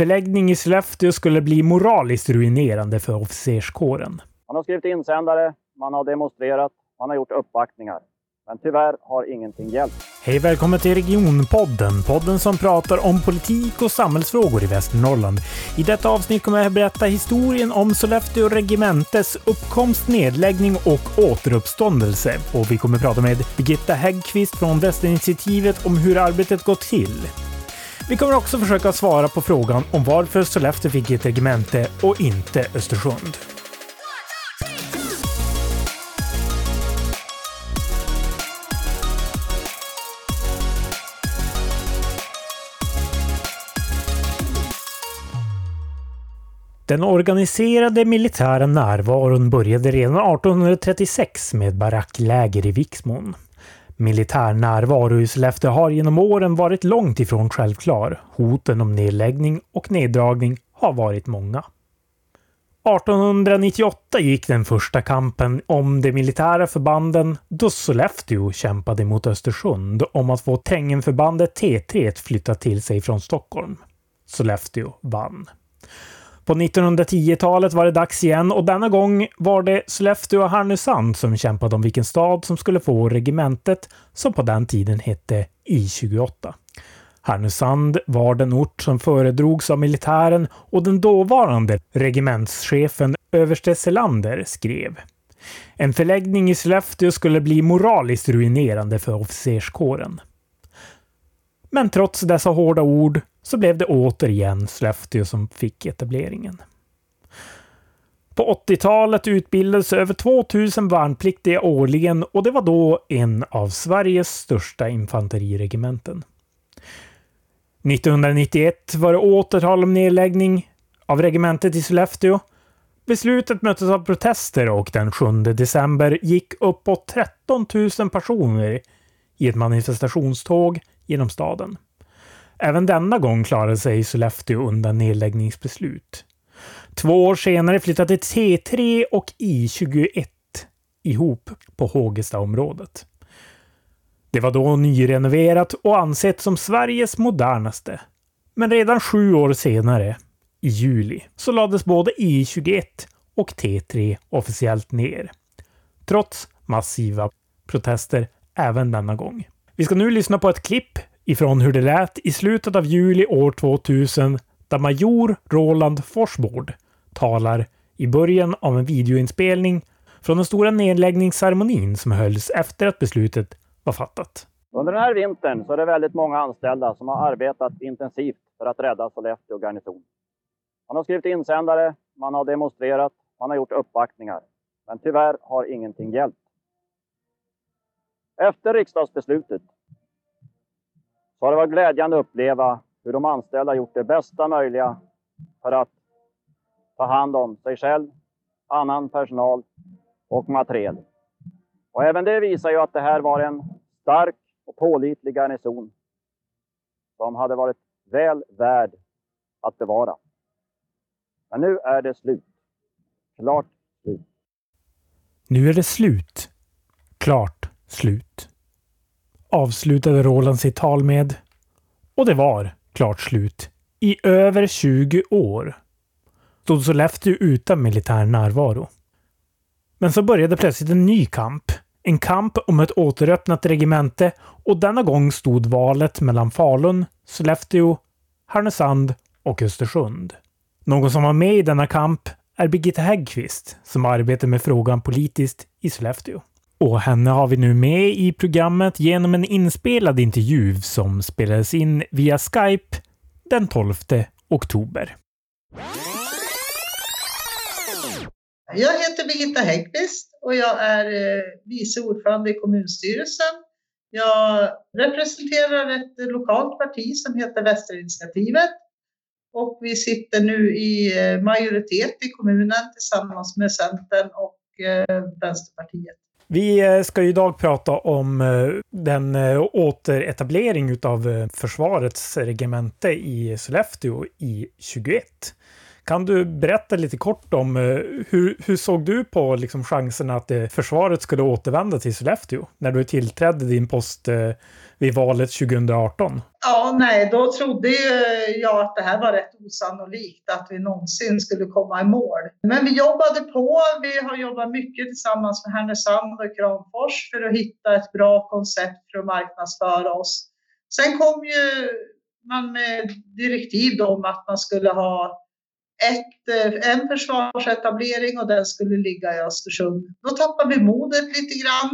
Förläggning i Sollefteå skulle bli moraliskt ruinerande för officerskåren. Man har skrivit insändare, man har demonstrerat, man har gjort uppvaktningar. Men tyvärr har ingenting hjälpt. Hej välkommen till Regionpodden, podden som pratar om politik och samhällsfrågor i Västernorrland. I detta avsnitt kommer jag berätta historien om Sollefteå regementes uppkomst, nedläggning och återuppståndelse. Och vi kommer prata med Birgitta Häggqvist från Västerinitiativet om hur arbetet gått till. Vi kommer också försöka svara på frågan om varför Sollefteå fick ett regemente och inte Östersund. Den organiserade militära närvaron började redan 1836 med barackläger i Viksmon. Militär närvaro i Sollefteå har genom åren varit långt ifrån självklar. Hoten om nedläggning och neddragning har varit många. 1898 gick den första kampen om de militära förbanden då Sollefteå kämpade mot Östersund om att få Tängenförbandet T3 flytta till sig från Stockholm. Sollefteå vann. På 1910-talet var det dags igen och denna gång var det Sollefteå och Härnösand som kämpade om vilken stad som skulle få regementet som på den tiden hette I28. Härnösand var den ort som föredrogs av militären och den dåvarande regementschefen överste Selander skrev. En förläggning i Sollefteå skulle bli moraliskt ruinerande för officerskåren. Men trots dessa hårda ord så blev det återigen Sollefteå som fick etableringen. På 80-talet utbildades över 2000 värnpliktiga årligen och det var då en av Sveriges största infanteriregementen. 1991 var det åter tal om nedläggning av regementet i Sollefteå. Beslutet möttes av protester och den 7 december gick uppåt 13 000 personer i ett manifestationståg genom staden. Även denna gång klarade sig Sollefteå undan nedläggningsbeslut. Två år senare flyttade T3 och I21 ihop på Hågestaområdet. Det var då nyrenoverat och ansett som Sveriges modernaste. Men redan sju år senare, i juli, så lades både I21 och T3 officiellt ner. Trots massiva protester även denna gång. Vi ska nu lyssna på ett klipp ifrån hur det lät i slutet av juli år 2000 där major Roland Forsbord talar i början av en videoinspelning från den stora nedläggningsceremonin som hölls efter att beslutet var fattat. Under den här vintern så är det väldigt många anställda som har arbetat intensivt för att rädda Sollefteå garnison. Man har skrivit insändare, man har demonstrerat, man har gjort uppvaktningar. Men tyvärr har ingenting hjälpt. Efter riksdagsbeslutet så har det varit glädjande att uppleva hur de anställda gjort det bästa möjliga för att ta hand om sig själv, annan personal och materiel. Och även det visar ju att det här var en stark och pålitlig garnison som hade varit väl värd att bevara. Men nu är det slut. Klart slut. Nu är det slut. Klart slut avslutade Roland sitt tal med. Och det var klart slut. I över 20 år stod Sollefteå utan militär närvaro. Men så började plötsligt en ny kamp. En kamp om ett återöppnat regemente och denna gång stod valet mellan Falun, Sollefteå, Härnösand och Östersund. Någon som var med i denna kamp är Birgitta Häggqvist som arbetar med frågan politiskt i Sollefteå. Och henne har vi nu med i programmet genom en inspelad intervju som spelades in via Skype den 12 oktober. Jag heter Birgitta Häggqvist och jag är eh, vice ordförande i kommunstyrelsen. Jag representerar ett lokalt parti som heter Västerinitiativet och vi sitter nu i eh, majoritet i kommunen tillsammans med Centern och eh, Vänsterpartiet. Vi eh, ska idag prata om eh, den eh, återetablering av försvarets regemente i Sollefteå i 21. Kan du berätta lite kort om eh, hur, hur såg du på liksom chansen att eh, försvaret skulle återvända till Sollefteå när du tillträdde din post eh, vid valet 2018? Ja, nej, då trodde jag att det här var rätt osannolikt att vi någonsin skulle komma i mål. Men vi jobbade på. Vi har jobbat mycket tillsammans med Härnösand och Kramfors för att hitta ett bra koncept för att marknadsföra oss. Sen kom ju man med direktiv om att man skulle ha ett, en försvarsetablering och den skulle ligga i Östersund. Då tappade vi modet lite grann.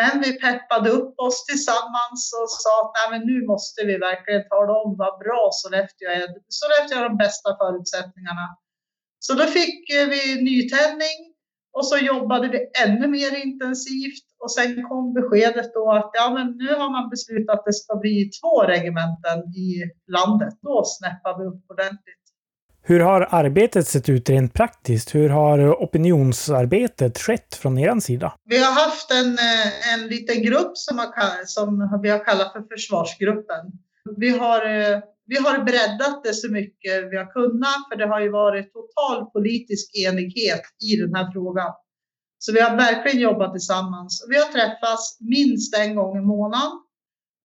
Men vi peppade upp oss tillsammans och sa att Nej, men nu måste vi verkligen tala om vad bra Sollefteå är. Sollefteå har de bästa förutsättningarna. Så då fick eh, vi nytändning och så jobbade vi ännu mer intensivt och sen kom beskedet då att ja, men nu har man beslutat att det ska bli två regementen i landet. Då snäppar vi upp ordentligt. Hur har arbetet sett ut rent praktiskt? Hur har opinionsarbetet skett från er sida? Vi har haft en, eh, en liten grupp som, har, som vi har kallat för försvarsgruppen. Vi har, eh, vi har breddat det så mycket vi har kunnat, för det har ju varit total politisk enighet i den här frågan. Så vi har verkligen jobbat tillsammans. Vi har träffats minst en gång i månaden.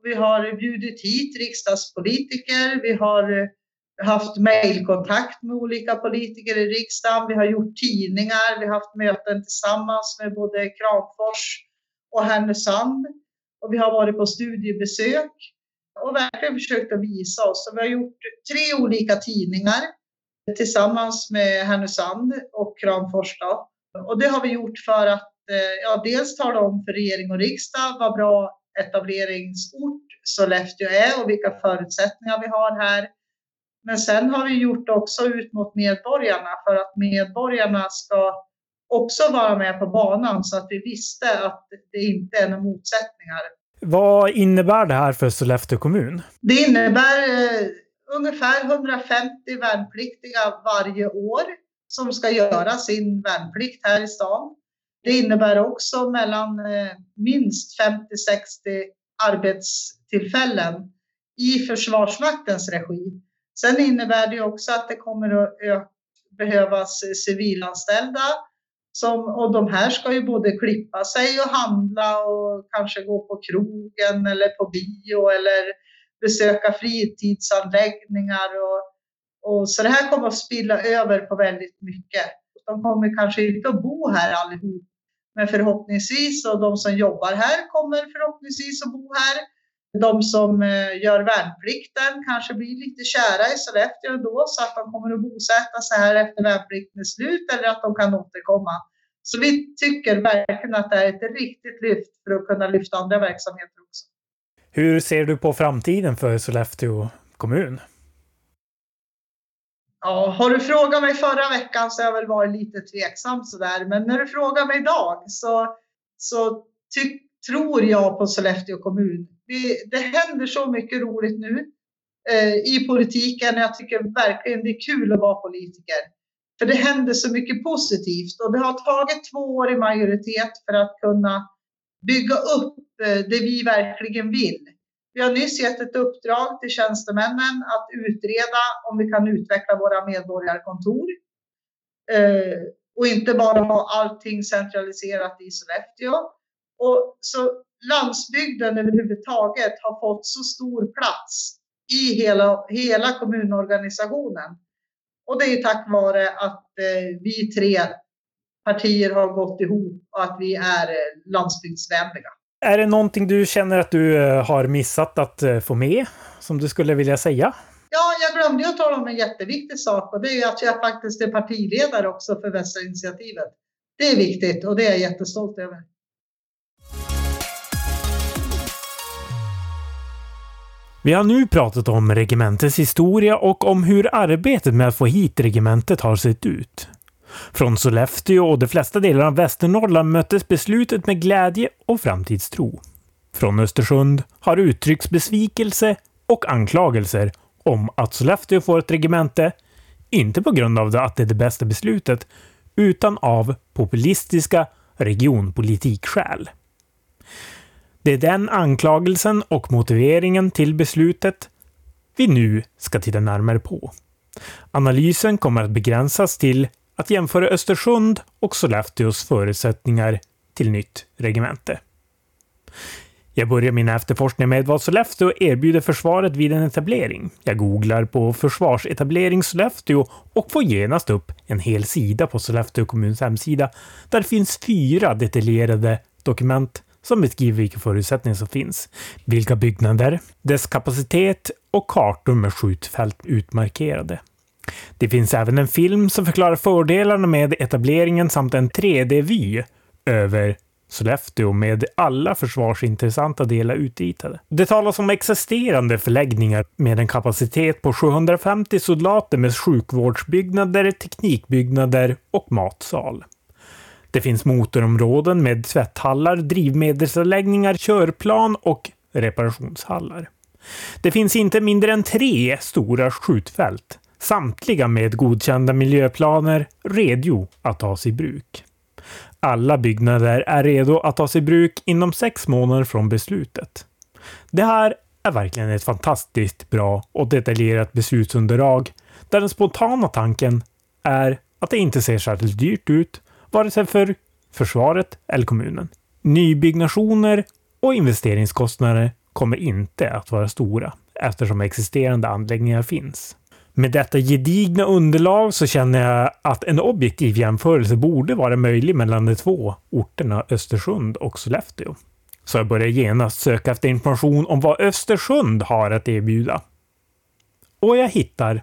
Vi har bjudit hit riksdagspolitiker. Vi har eh, haft mejlkontakt med olika politiker i riksdagen. Vi har gjort tidningar. Vi har haft möten tillsammans med både Kramfors och Härnösand. Och vi har varit på studiebesök och verkligen försökt att visa oss. Så vi har gjort tre olika tidningar tillsammans med Härnösand och Kramfors. Då. Och det har vi gjort för att eh, ja, dels tala om för regering och riksdag vad bra etableringsort Sollefteå är och vilka förutsättningar vi har här. Men sen har vi gjort också ut mot medborgarna för att medborgarna ska också vara med på banan så att vi visste att det inte är några motsättningar. Vad innebär det här för Sollefteå kommun? Det innebär eh, ungefär 150 värnpliktiga varje år som ska göra sin värnplikt här i stan. Det innebär också mellan eh, minst 50-60 arbetstillfällen i Försvarsmaktens regi. Sen innebär det också att det kommer att behövas civilanställda som, och de här ska ju både klippa sig och handla och kanske gå på krogen eller på bio eller besöka fritidsanläggningar. Och, och så det här kommer att spilla över på väldigt mycket. De kommer kanske inte att bo här allihop, men förhoppningsvis och de som jobbar här kommer förhoppningsvis att bo här. De som eh, gör värnplikten kanske blir lite kära i Sollefteå då så att de kommer att bosätta sig här efter värnplikten är slut eller att de kan återkomma. Så vi tycker verkligen att det är ett riktigt lyft för att kunna lyfta andra verksamheter också. Hur ser du på framtiden för Sollefteå kommun? Ja, har du frågat mig förra veckan så har jag väl varit lite tveksam sådär. Men när du frågar mig idag så, så tror jag på Sollefteå kommun. Det, det händer så mycket roligt nu eh, i politiken. Jag tycker verkligen det är kul att vara politiker. För det händer så mycket positivt och det har tagit två år i majoritet för att kunna bygga upp eh, det vi verkligen vill. Vi har nyss gett ett uppdrag till tjänstemännen att utreda om vi kan utveckla våra medborgarkontor. Eh, och inte bara ha allting centraliserat i Sollefteå. Och så landsbygden överhuvudtaget har fått så stor plats i hela, hela kommunorganisationen. Och det är tack vare att eh, vi tre partier har gått ihop och att vi är eh, landsbygdsvänliga. Är det någonting du känner att du eh, har missat att få med som du skulle vilja säga? Ja, jag glömde att tala om en jätteviktig sak och det är att jag faktiskt är partiledare också för Västra initiativet. Det är viktigt och det är jag jättestolt över. Vi har nu pratat om regementets historia och om hur arbetet med att få hit regementet har sett ut. Från Sollefteå och de flesta delar av Västernorrland möttes beslutet med glädje och framtidstro. Från Östersund har uttryckts besvikelse och anklagelser om att Sollefteå får ett regemente, inte på grund av att det är det bästa beslutet, utan av populistiska regionpolitikskäl. Det är den anklagelsen och motiveringen till beslutet vi nu ska titta närmare på. Analysen kommer att begränsas till att jämföra Östersund och Sollefteås förutsättningar till nytt regemente. Jag börjar min efterforskning med vad Sollefteå erbjuder försvaret vid en etablering. Jag googlar på försvarsetablering Sollefteå och får genast upp en hel sida på Sollefteå kommuns hemsida där finns fyra detaljerade dokument som beskriver vilka förutsättningar som finns, vilka byggnader, dess kapacitet och kartor med skjutfält utmarkerade. Det finns även en film som förklarar fördelarna med etableringen samt en 3D-vy över Sollefteå med alla försvarsintressanta delar utritade. Det talas om existerande förläggningar med en kapacitet på 750 soldater med sjukvårdsbyggnader, teknikbyggnader och matsal. Det finns motorområden med tvätthallar, drivmedelsanläggningar, körplan och reparationshallar. Det finns inte mindre än tre stora skjutfält, samtliga med godkända miljöplaner redo att tas i bruk. Alla byggnader är redo att tas i bruk inom sex månader från beslutet. Det här är verkligen ett fantastiskt bra och detaljerat beslutsunderlag där den spontana tanken är att det inte ser särskilt dyrt ut, vare sig för försvaret eller kommunen. Nybyggnationer och investeringskostnader kommer inte att vara stora eftersom existerande anläggningar finns. Med detta gedigna underlag så känner jag att en objektiv jämförelse borde vara möjlig mellan de två orterna Östersund och Sollefteå. Så jag börjar genast söka efter information om vad Östersund har att erbjuda. Och jag hittar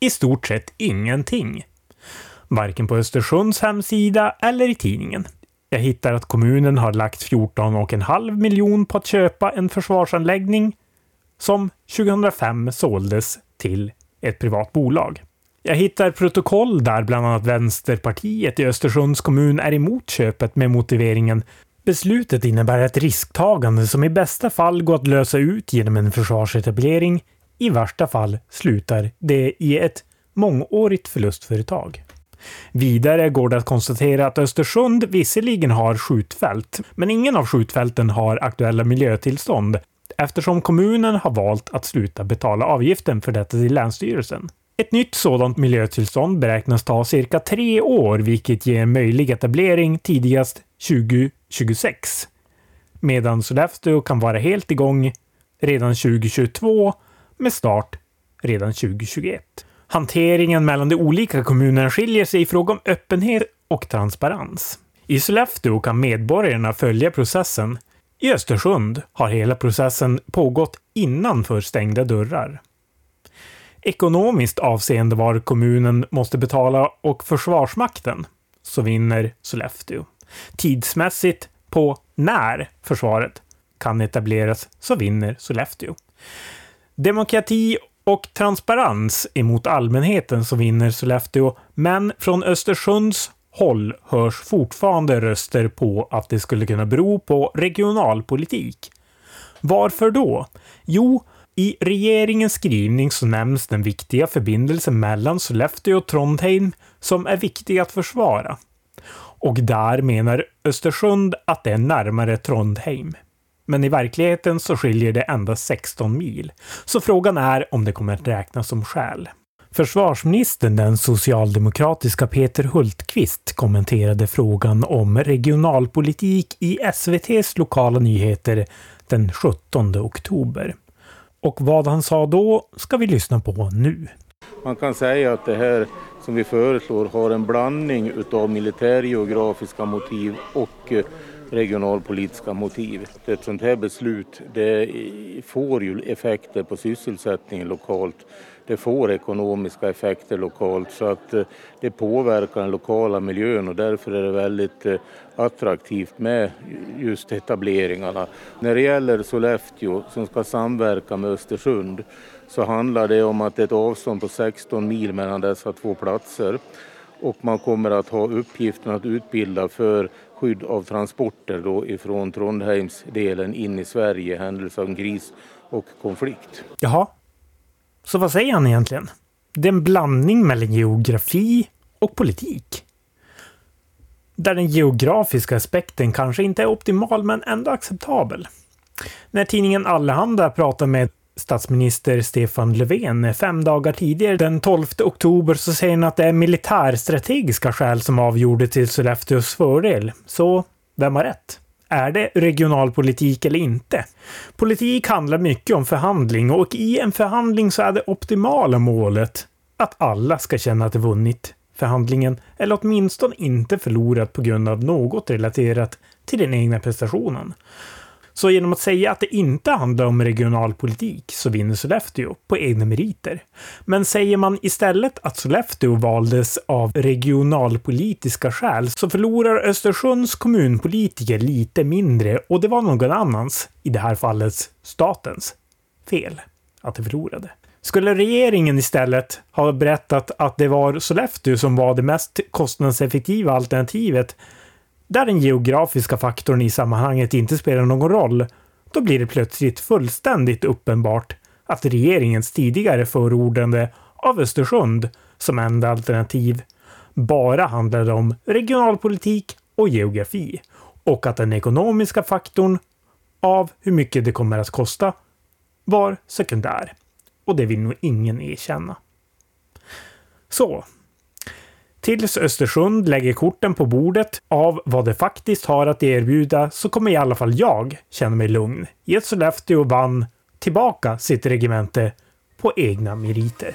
i stort sett ingenting. Varken på Östersunds hemsida eller i tidningen. Jag hittar att kommunen har lagt 14,5 miljon på att köpa en försvarsanläggning som 2005 såldes till ett privat bolag. Jag hittar protokoll där bland annat Vänsterpartiet i Östersunds kommun är emot köpet med motiveringen Beslutet innebär ett risktagande som i bästa fall går att lösa ut genom en försvarsetablering. I värsta fall slutar det i ett mångårigt förlustföretag. Vidare går det att konstatera att Östersund visserligen har skjutfält, men ingen av skjutfälten har aktuella miljötillstånd eftersom kommunen har valt att sluta betala avgiften för detta till Länsstyrelsen. Ett nytt sådant miljötillstånd beräknas ta cirka tre år, vilket ger möjlig etablering tidigast 2026. Medan Sollefteå kan vara helt igång redan 2022 med start redan 2021. Hanteringen mellan de olika kommunerna skiljer sig i fråga om öppenhet och transparens. I Sollefteå kan medborgarna följa processen i Östersund har hela processen pågått innanför stängda dörrar. Ekonomiskt avseende var kommunen måste betala och Försvarsmakten så vinner Sollefteå. Tidsmässigt på när försvaret kan etableras så vinner Sollefteå. Demokrati och transparens emot allmänheten så vinner Sollefteå, men från Östersunds håll hörs fortfarande röster på att det skulle kunna bero på regionalpolitik. Varför då? Jo, i regeringens skrivning så nämns den viktiga förbindelsen mellan Sollefteå och Trondheim som är viktig att försvara. Och där menar Östersund att det är närmare Trondheim. Men i verkligheten så skiljer det endast 16 mil. Så frågan är om det kommer att räknas som skäl. Försvarsministern, den socialdemokratiska Peter Hultqvist, kommenterade frågan om regionalpolitik i SVTs lokala nyheter den 17 oktober. Och vad han sa då ska vi lyssna på nu. Man kan säga att det här som vi föreslår har en blandning utav militärgeografiska motiv och eh, regionalpolitiska motiv. Ett sånt här beslut det får ju effekter på sysselsättningen lokalt det får ekonomiska effekter lokalt så att eh, det påverkar den lokala miljön och därför är det väldigt eh, attraktivt med just etableringarna. När det gäller Sollefteå som ska samverka med Östersund så handlar det om att det är ett avstånd på 16 mil mellan dessa två platser och man kommer att ha uppgiften att utbilda för skydd av transporter då ifrån Trondheimsdelen in i Sverige i händelse av kris och konflikt. Jaha, så vad säger han egentligen? Det är en blandning mellan geografi och politik. Där den geografiska aspekten kanske inte är optimal men ändå acceptabel. När tidningen Allehanda pratar med statsminister Stefan Löfven fem dagar tidigare, den 12 oktober, så säger han att det är militärstrategiska skäl som avgjorde till Sollefteås fördel. Så vem har rätt? Är det regionalpolitik eller inte? Politik handlar mycket om förhandling och i en förhandling så är det optimala målet att alla ska känna att de vunnit förhandlingen eller åtminstone inte förlorat på grund av något relaterat till den egna prestationen. Så genom att säga att det inte handlar om regionalpolitik så vinner Sollefteå på egna meriter. Men säger man istället att Sollefteå valdes av regionalpolitiska skäl så förlorar Östersunds kommunpolitiker lite mindre och det var någon annans, i det här fallet statens, fel att de förlorade. Skulle regeringen istället ha berättat att det var Sollefteå som var det mest kostnadseffektiva alternativet där den geografiska faktorn i sammanhanget inte spelar någon roll, då blir det plötsligt fullständigt uppenbart att regeringens tidigare förordande av Östersund som enda alternativ bara handlade om regionalpolitik och geografi och att den ekonomiska faktorn av hur mycket det kommer att kosta var sekundär. Och det vill nog ingen erkänna. Så, Tills Östersund lägger korten på bordet av vad det faktiskt har att erbjuda så kommer i alla fall jag känna mig lugn i att Sollefteå vann tillbaka sitt regemente på egna meriter.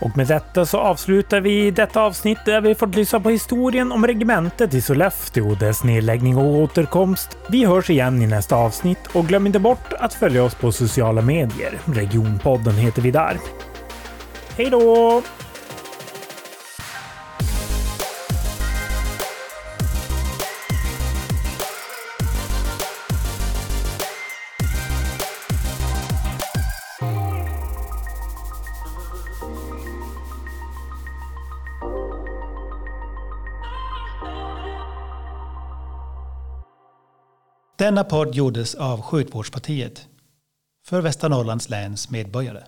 Och med detta så avslutar vi detta avsnitt där vi fått lyssna på historien om regementet i Sollefteå, dess nedläggning och återkomst. Vi hörs igen i nästa avsnitt och glöm inte bort att följa oss på sociala medier. Regionpodden heter vi där. Hej då! Denna podd gjordes av Sjukvårdspartiet för Västernorrlands läns medborgare.